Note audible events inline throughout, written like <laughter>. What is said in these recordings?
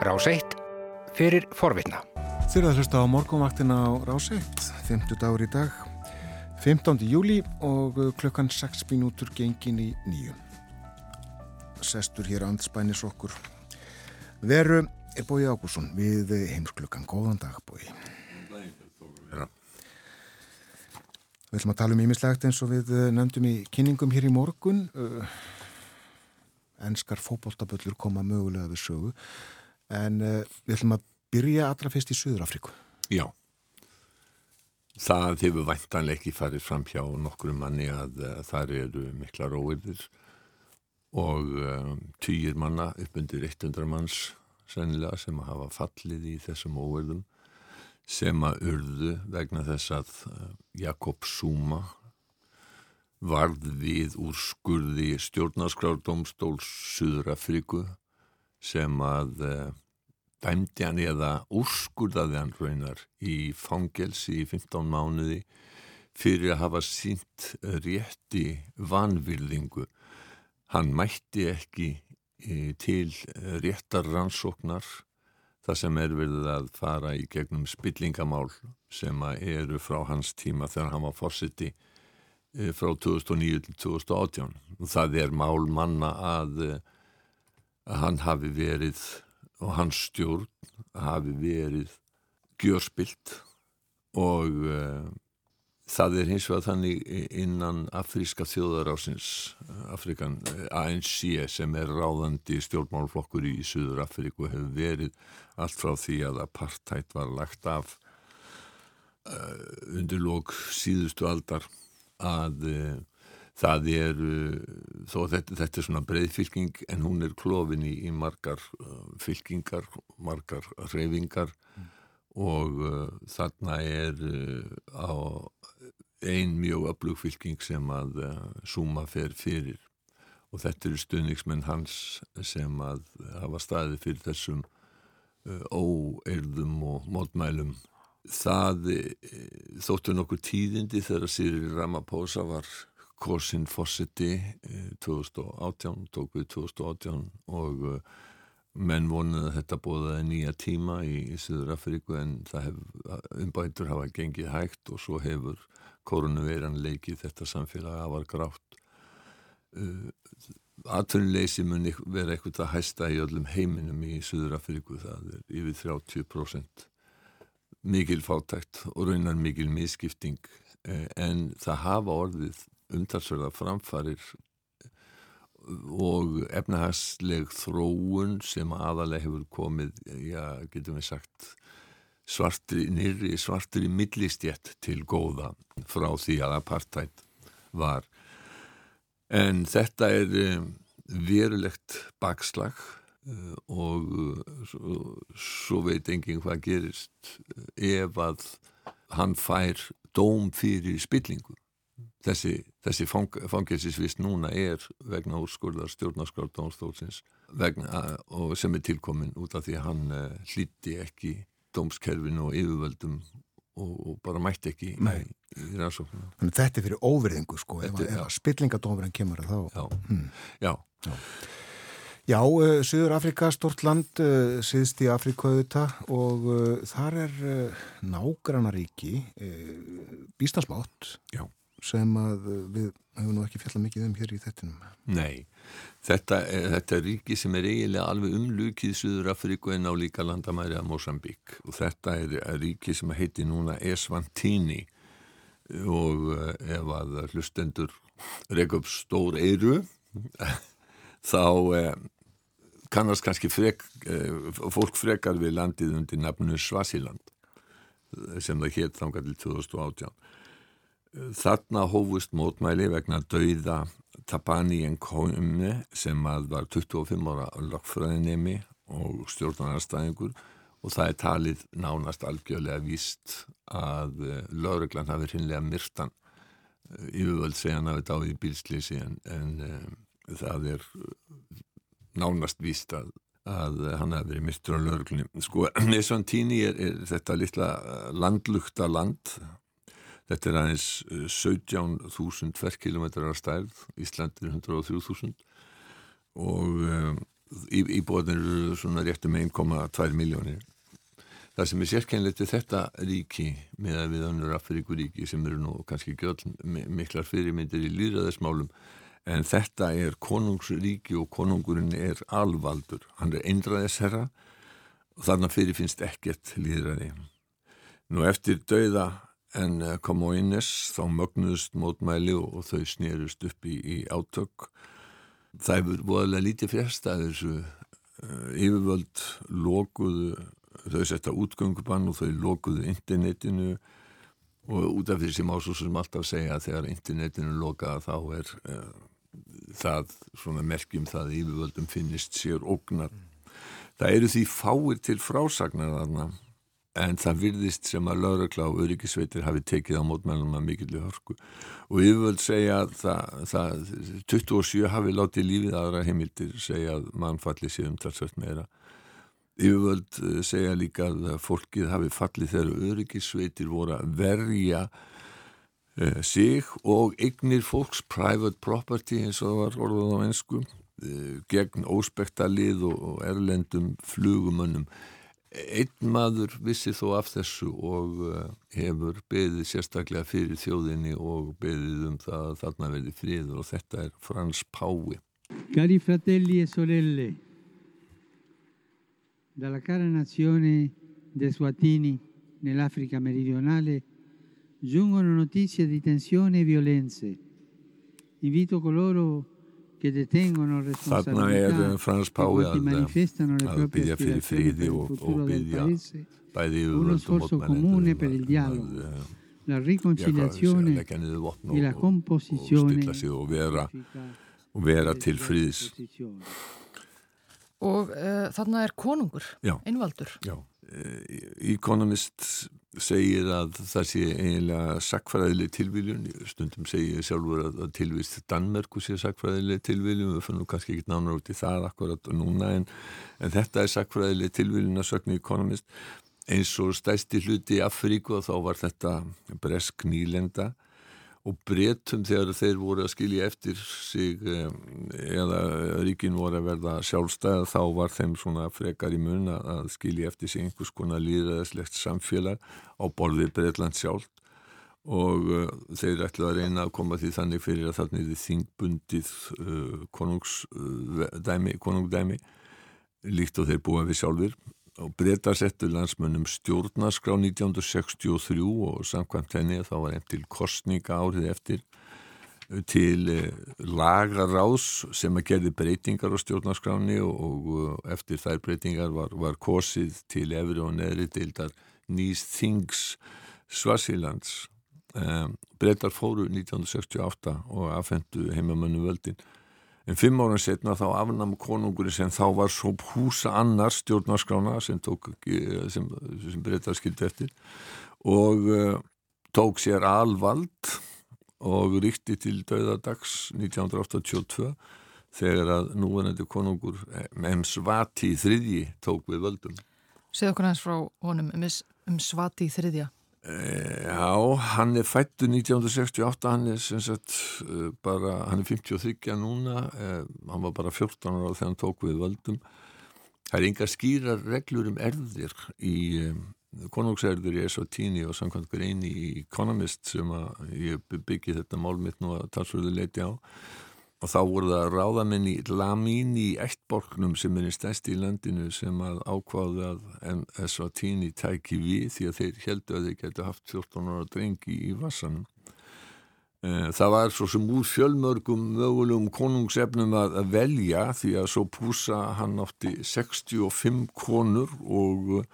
Rás 1 fyrir forvitna. Þurfið að hlusta á morgunvaktina á Rás 1, 50 dagur í dag, 15. júli og klukkan 6 minútur gengin í nýju. Sestur hér andspænis okkur. Veru er Bói Ágússon við heimsklukkan. Góðan dag Bói. Við ætlum að tala um ímislegt eins og við nefndum í kynningum hér í morgun. Ennskar fókbóltaböllur koma mögulega við sögu. En uh, við ætlum að byrja allra fyrst í Suður-Afriku. Já. Það hefur væntanlega ekki farið fram hjá nokkru manni að uh, þar eru mikla róirðir og um, týjir manna upp undir 100 manns sennilega sem að hafa fallið í þessum óverðum sem að urðu vegna þess að Jakob Zuma varð við úr skurði stjórnarskrárdómstóls Suður-Afríku sem að dæmdi hann eða úrskurðaði hann raunar í fangelsi í 15 mánuði fyrir að hafa sínt rétti vanvirðingu. Hann mætti ekki uh, til réttar rannsóknar það sem er verið að fara í gegnum spillingamál sem eru frá hans tíma þegar hann var fórsiti frá 2009 til 2018 og það er mál manna að, að hann hafi verið og hans stjórn hafi verið gjörspilt og uh, það er hins vegar þannig innan afríska þjóðarásins Afrikan ANC sem er ráðandi stjórnmálflokkur í Suður Afríku hefur verið allt frá því að apartheid var lagt af uh, undir lók síðustu aldar að uh, það er þó þetta, þetta er svona breyðfylking en hún er klófin í, í margar fylkingar, margar reyfingar mm. og þarna er á ein mjög öflugfylking sem að Zuma fer fyrir og þetta eru stuðningsmenn hans sem að hafa staði fyrir þessum óeirðum og mótmælum það þóttu nokkur tíðindi þegar Sýri Ramaphosa var kosin fósiti 2018, tók við 2018 og menn vonuð að þetta bóðaði nýja tíma í, í Suður Afríku en hef, umbætur hafa gengið hægt og svo hefur koronaviran leikið þetta samfélag afar grátt. Atvinnuleysi mun vera eitthvað að hæsta í öllum heiminum í Suður Afríku það er yfir 30% mikil fátækt og raunar mikil miskipting en það hafa orðið umtalsverða framfarir og efnahagsleg þróun sem aðalega hefur komið, já, getum við sagt svartri, nýri svartri millistjett til góða frá því að apartheid var. En þetta er verulegt bakslag og svo, svo veit enginn hvað gerist ef að hann fær dóm fyrir spillingu þessi, þessi fang, fangelsisvist núna er vegna úrskurðar stjórnarskrár dómstólsins sem er tilkomin út af því að hann uh, hlýtti ekki dómskerfinu og yfirvöldum og, og bara mætti ekki í, í rannsóknum. Þannig þetta er fyrir óverðingu sko, ef, ef að spillingadómurinn kemur að þá. Já, hmm. já. já. Já, uh, Suður Afrika, stort land, uh, síðst í Afrikauðuta og uh, þar er nágranaríki, býstansmátt. Sem að við hefum nú ekki fjallað mikið um hér í þettinum. Nei, þetta er, þetta er ríki sem er eiginlega alveg umlukið Suður Afríku en á líka landamæri að Mosambík og þetta er, ríki sem heiti núna Esvantini og ef að hlustendur reyka upp stór eiru <laughs> þá eh, kannast kannski frek, eh, fólk frekar við landið undir nafnu Svasiland sem það hétt þangar til 2018 Þarna hófust mótmæli vegna dauða Tabani Nkomi sem var 25 ára lokfræðinemi og stjórnarnarstæðingur og það er talið nánast algjörlega víst að lauruglan hafi hinnlega myrtan yfirvöld segja hann þetta á því bílslýsi en, en um, það er nánast víst að, að hann hafi verið myrtur á lauruglunni. Sko, <clears throat> Nesantini er, er þetta litla landlugta land Þetta er aðeins 17.000 tverrkilometrar stærð, Ísland er 103.000 og um, íbúðanir eru svona réttum 1,2 miljónir. Það sem er sérkennilegt við þetta ríki með að við önnur Afríkuríki sem eru nú kannski göll miklar fyrirmyndir í líðræðismálum en þetta er konungsríki og konungurinn er alvaldur. Hann er eindraðisherra og þarna fyrir finnst ekkert líðræði. Nú eftir dauða en kom á innes þá mögnuðust mótmæli og, þau snýrust upp í, í átök. Það hefur voðalega lítið fjärst að þessu uh, yfirvöld lokuðu þau setta útgöngubann og þau lokuðu internetinu og út af því sem ásúsum alltaf segja að þegar internetinu lokaða þá er uh, það svona merkjum það að yfirvöldum finnist sér ógnar. Það eru því fáir til frásagnar þarna en það virðist sem að lauragla og öryggisveitir hafi tekið á mótmælum að mikilvæg hörku og yfirvöld segja að það, það 27 hafi látið lífið aðra heimildir segja að mannfalli sé umtalsvægt meira Yfirvöld eh, segja líka að fólkið hafi fallið þegar öryggisveitir voru að verja uh, sig og eignir fólks, private property eins og það var orðað á ennsku, eh, gegn óspektalið og erlendum flugumönnum. Einn maður vissi þó af þessu og uh, hefur beðið sérstaklega fyrir þjóðinni og beðið um það að þarna verði fríður og þetta er Frans Pái. Cari fratelli e sorelle, dalla cara nazione dei Swatini nell'Africa meridionale giungono notizie di tensione e violenze. Invito coloro detengono responsabilità Frans Pái að, manifestano le proprie aspirazioni per il futuro del paese uno sforzo comune per il dialogo, la riconciliazione e la composizione og vera til friðs. Og uh, þarna er konungur, einvaldur. Já, Economist segir að það sé eiginlega sakfræðileg tilviljun, stundum segir sjálfur að, að tilvist Danmerku sé sakfræðileg tilviljun, við fannum kannski ekki nánar út í það akkurat núna en, en þetta er sakfræðileg tilviljun að sögna Economist. Eins og stæsti hluti í Afríku og þá var þetta bresk nýlenda og breytum þegar þeir voru að skilja eftir sig eða ríkin voru að verða sjálfstæða þá var þeim svona frekar í mun að skilja eftir sig einhvers konar líðræðislegt samfélag á borðið Breitland sjálf og þeir ætlaði að reyna að koma því þannig fyrir að þarna er því þingbundið konungsdæmi, konungdæmi líkt og þeir búa við sjálfur og breyta settu landsmönnum stjórnarskrá 1963 og samkvæmt henni þá var einn til kostninga árið eftir eh, til eh, lagaráðs sem að gerði breytingar á stjórnarskráni og, eh, eftir þær breytingar var, var kosið til efri og neðri deildar Nýs Þings Svasilands um, breytar fóru 1968 og afhendu heimamönnu völdin En fimm ára setna þá afnam konungurinn sem þá var svo húsa annars stjórnarskrána sem, sem, sem breytar skildi eftir og uh, tók sér alvald og ríkti til döðadags 1982 þegar að núvenandi konungur M. Svati þriðji tók við völdum. Segð okkur hans frá honum um Svati þriðja. Eh, já, hann er fættu 1968, hann er sem sagt eh, bara, hann er 53 núna, eh, hann var bara 14 ára þegar hann tók við völdum. Það er enga skýra reglur um erðir í eh, konungserður í Esotini og samkvæmt grein í Economist sem að ég byggi þetta mál mitt nú að talsverðu leiti á og þá voru það ráðamenn í Lamin í Eittborgnum sem er í stæsti í landinu sem að ákváðu að Eswatini tæki við því að þeir heldu að þeir geta haft 14 ára drengi í vassanum. Eh, það var svo sem úr fjölmörgum mögulegum konungsefnum að, velja því að svo púsa hann átti 65 konur og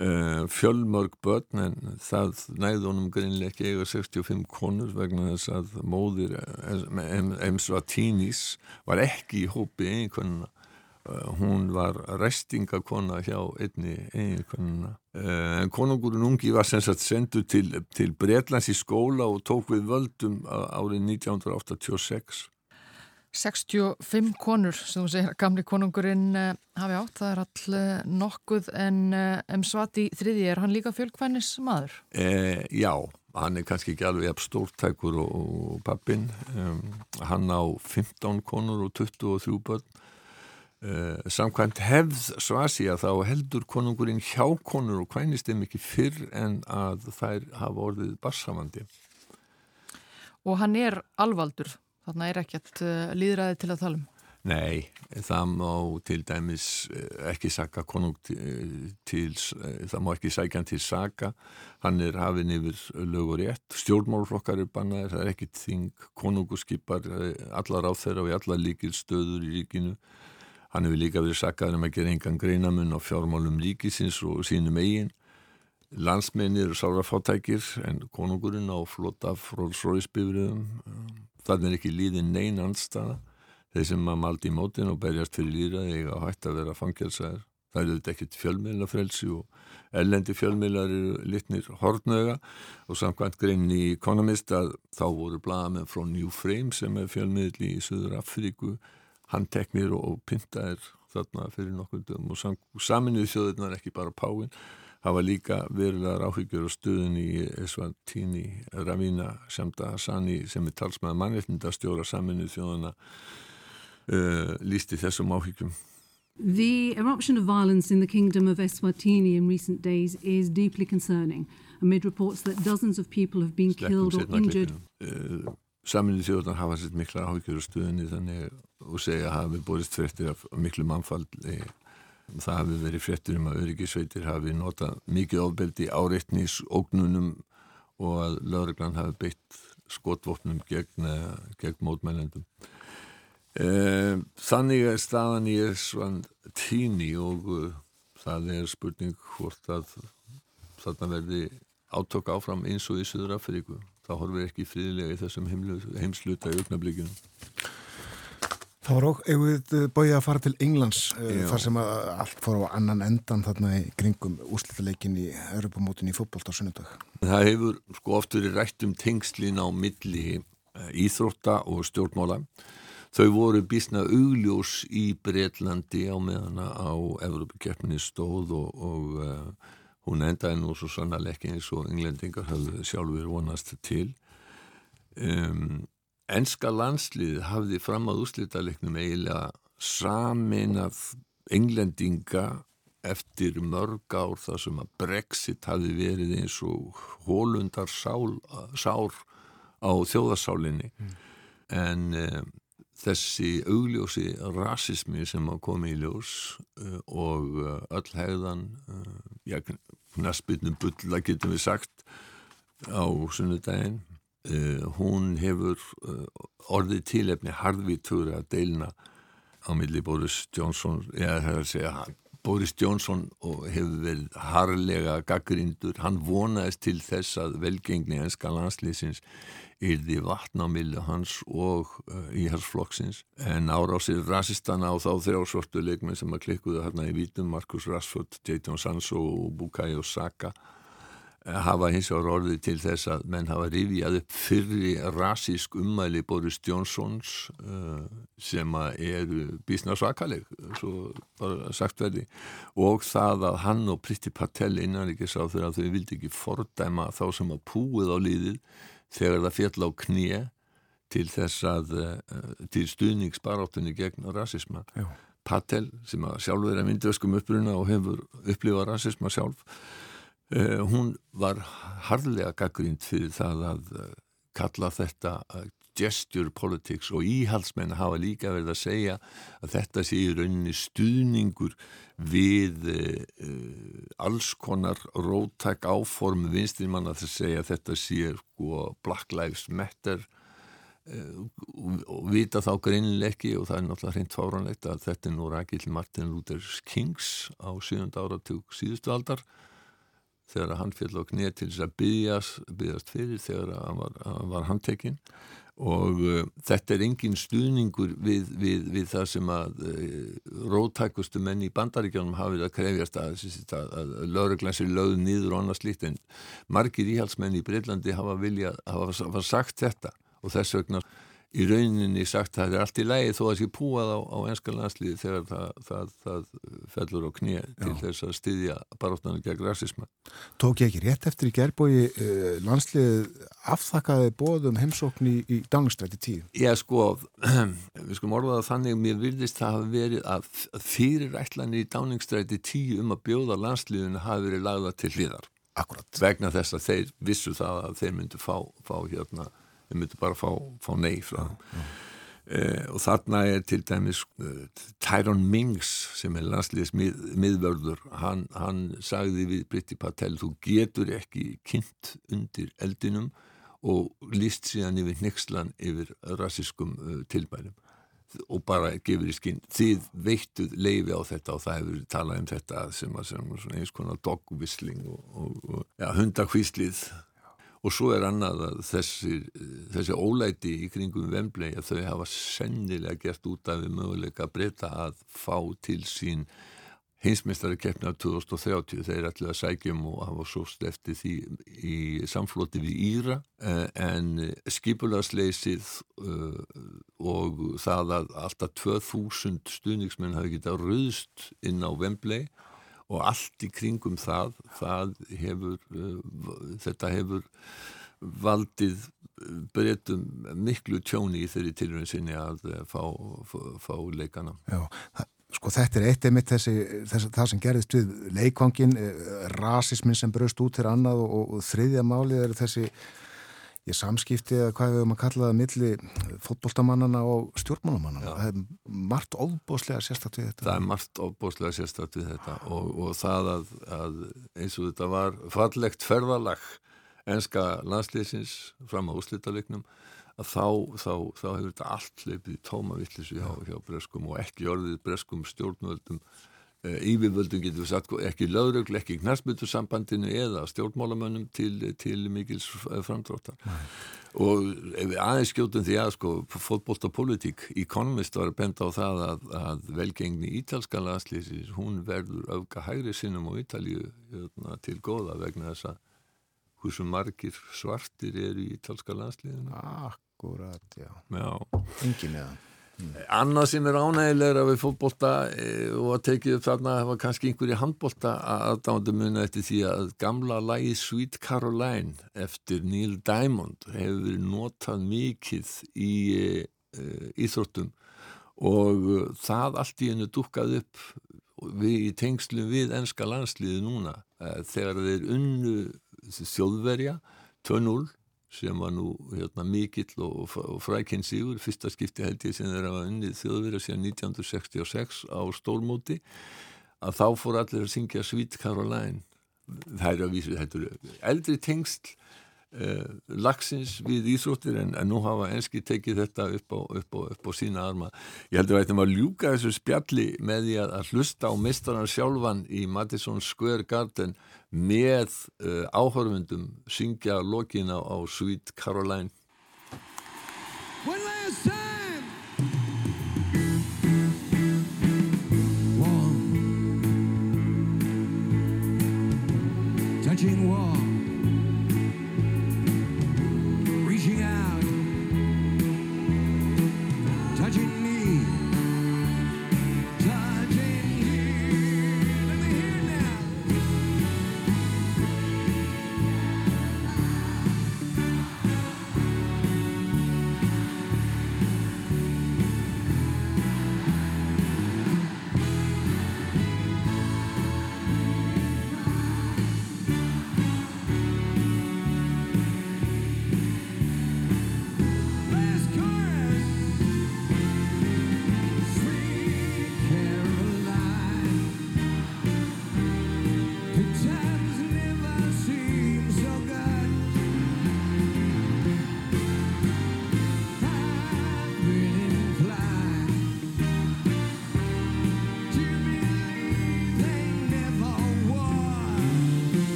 fjölmörg börn en það næði honum greinlega ekki eiga 65 konur vegna þess að móðir Emsvatínís var ekki í hópi einhvernuna uh, hún var restingakona hjá einni uh, en konungurinn ungi var sendu til, til Breitlands í skóla og tók við völdum árið 1986 65 konur sem þú segir að gamli konungurinn uh, hafi átt, það er all uh, nokkuð en um svati þriði er hann líka fjölkvænis maður? Eh, já, hann er kannski ekki alveg stórtækur og, og pappin um, hann á 15 konur og 23 börn Uh, samkvæmt hefð svasi að þá heldur konungurinn hjá konur og kvænist þeim ekki fyrr en að þær hafa orðið barsafandi. Og hann er alvaldur, þarna er ekkert uh, líðræði til að tala um. Nei, það má til dæmis uh, ekki saka konung til, til það má ekki sækja hann til saka, hann er hafinn yfir lög og rétt, stjórnmálflokkar er bannaðir, það er ekkit þing, konungur skipar allar á þeirra og allar líkil stöður í ríkinu Hann hefur líka verið sakkaður um að gera engan greinamun á fjármálum ríkisins og sínum eigin. Landsmennir eru sára fátækir en konungurinn á flotta frólsróisbyrjum. Þannig er ekki líðin neyn anstaða. Þeir sem maður maldi í mótin og berjast fyrir líðraði eiga hægt að vera fangelsæðir. Það eru þetta ekkit fjölmiðlafrelsi og ellendi fjölmiðlar eru litnir hortnöga og samkvæmt grein í Economist að þá voru blaðamenn frá New Frame sem er fjölmiðl í Suður Afríku handteknir og pyntaðir þarna fyrir nokkur dögum og sam, saminuð þjóðirnar ekki bara Páinn hafa líka verulegar áhyggjur og stuðin í Eswatini Ravina Shamda Hassani sem er talsmaður mannveitnindastjóra saminuð þjóðana uh, lísti þessum áhyggjum. The eruption of violence in the kingdom of Eswatini in recent days is deeply concerning amid reports that dozens of people have been killed or injured. uh, Saminuð þjóðarnar hafa sér mikla áhyggjur og stuðinni þannig og segja að hafi borist frettir af miklu mannfalli það hafi verið frettir um að öryggisveitir hafi notað mikið ofbeldi áreitnís ógnunum og að lauruglan hafi beitt skotvopnum gegn, gegn mótmælendum e, þannig er staðan í Esvan tíni og uh, það er spurning hvort að þarna verði átök áfram eins og í Suður Afríku það horfir ekki fríðilega í þessum heimsluta í augnablíkinu. Það var okkur, ef við eh, bóið að fara til Englands eh, Já. þar sem allt fór á annan endan þarna í kringum úslítaleikin í Europamótin í fótbolt á sunnudag. Það hefur sko oft verið rætt um tengslin á milli eh, íþrótta og stjórnmála. Þau voru bísna augljós í Breitlandi á meðana á Evropakeppninni stóð og, og uh, hún endaði nú svo sannarlega ekki eins og englendingar hafði sjálfur vonast til um, Enska landslið hafði fram að úslítalegnum eiginlega saminað englendinga eftir mörg ár þar sem að Brexit hafi verið eins og hólundar sál, sár á þjóðarsálinni mm. en um, þessi augljósi rasismi sem að komi í ljós uh, og uh, öll hegðan uh, já, knaspitnum bulla getum við sagt á sunnudaginn hún hefur orðið tílefni harðvítur að deilna á milli Boris Johnson eða segja Boris Johnson hefur verið harlega gaggrindur, hann vonaðist til þess að velgengni enska landslýsins yrði vatn á millu hans og uh, í hans flokksins en árásir rasistana á þá þrjásvortu leikmenn sem að klikkuðu hérna í vítum Markus Rashford, Jadon Sancho og Bukayo Saka eh, hafa hins vegar orðið til þess að menn hafa rifjað upp fyrri rasísk ummæli Boris Johnsons uh, sem að eru bísna svakaleg svo bara sagt verði og það að hann og Priti Patel innan ekki sá þegar þau vildi ekki fordæma þá sem að púið á líðið þegar það fjall á knið til þess að eh, til stuðningsbaráttunni gegn rasisma Já. Patel sem að sjálfur er að myndvöskum uppruna og hefur upplifað rasisma sjálf uh, hún var harðlega gaggrínt fyrir það að uh, kalla þetta gesture politics og íhalsmenn hafa líka verið að segja að þetta sé í rauninni stuðningur við uh, alls konar róttak áform vinstirimann að það segja að þetta sé sko Black Lives Matter uh, og, vita þá greinileg ekki og það er náttúrulega hreint fáranlegt að þetta er nú Rakel Martin Luther Kings á 7. áratug síðustu aldar þegar hann fél á knið til þess að byggjast, byggjast fyrir þegar hann var, var handtekinn. Og uh, þetta er engin stuðningur við, við, við það sem að uh, róttækustu menn í bandaríkjónum hafið að krefjast að, að, að lauruglansir lögðu nýður og annað slíkt. En margir íhalsmenn í Breitlandi hafa, vilja, hafa, hafa sagt þetta. Og þess vegna í rauninni sagt að það er allt í lægi þó að það sé púað á, á enska landsliði þegar það, það, það fellur á knið til þess að styðja baróttanum gegn rasisma. Tók ég ekki rétt eftir í gerbói eh, landsliðið afþakkaði bóðum heimsókn í, í Dáningstræti tíu? Já sko, <clears throat> við skulum orðaða þannig mér virðist það hafa verið að fyrirætlanir í dáningstræti tíu um að bjóða landsliðinu hafi verið lagða til hliðar. Akkurat. Vegna þess að þeir vissu það að þeir myndu fá, fá hérna, þeir myndu bara fá, fá nei frá það. Uh, og þarna er til dæmis uh, Tyron Mings sem er landsliðis mið, miðvörður hann, hann sagði við Britti Patel þú getur ekki kynnt undir eldinum og líst síðan yfir nexlan yfir rassiskum uh, tilbærum og bara gefur í skinn þið veittuð leifi á þetta og það hefur talað um þetta sem að sem eins konar dogvisling og, og, og ja, hundakvíslið og svo er annað að þessi, þessi ólæti í kringum Vemblei að þau hafa sennilega gert út af möguleika að breyta að fá til sín heimsmeistari keppna 2030 þeir ætlaði að sækjum og hafa sóst eftir því í samflóti við Íra. Eh, en skipularsleysið uh, og það að alltaf 2000 stuðningsmenn hafi getað rauðst inn á Wembley og allt í kringum það, það hefur, uh, þetta hefur valdið breytum miklu tjóni í þeirri tilröðin sinni að fá, fá, fá leikana. Já, það Sko þetta er eitt einmitt þessi, þessi, það sem gerðist við leikvangin, eh, rasismin sem bröst út til annað og, og þriðja málið er þessi ég samskipti eða hvað við höfum að kalla það milli fótbolltamannana og stjórnmánamannana. Það er margt ofbóslega sérstatt við þetta. Það er margt ofbóslega sérstatt við þetta og, og það að, að eins og þetta var fallegt ferðalag enska landslýsins fram á úslítaliknum að þá, þá, þá hefur þetta allt leipið tóma vittlisu hjá, hjá breskum og ekki orðið breskum stjórnvöldum yfirvöldum getur við sagt ekki löðrögl, ekki knæsmyndusambandinu eða stjórnmálamönnum til, til mikils framdráttar Nei. og ef við aðeins skjótum því að sko fótbolt og politík Economist var að benda á það að, að velgengni ítalska landslýsis hún verður auka hægri sinnum og Ítalju hérna, til góða vegna þess að hversu margir svartir eru í ítalska landsliðinu Akkurat, já. Já. Engin eða. Annað sem er ánægilegra við fótbolta e, og að tekið upp þarna var kannski einhverju handbolta aðdándu muna eftir því að gamla lægi Sweet Caroline eftir Neil Diamond hefur notað mikið í e, íþróttum. Og það allt í hennu dukkað upp við í tengslu við enska landsliði núna þegar þeir unnu þjóðverja 2-0 sem var nú hérna, mikill og, og frækinn sígur, fyrsta skipti held ég sem þeirra var unnið þjóðverið síðan 1966 á stólmóti að þá fór allir að syngja Sweet Caroline. Það er að vísu, þetta eru eldri tengst eh, lagsins við íþróttir en, en nú hafa enski tekið þetta upp á, upp, á, upp á sína arma. Ég heldur að þetta maður ljúka þessu spjalli með því að, að hlusta á mistaran sjálfan í Madison Square Garden með uh, áhörfundum syngja lokina á Sweet Caroline. One last time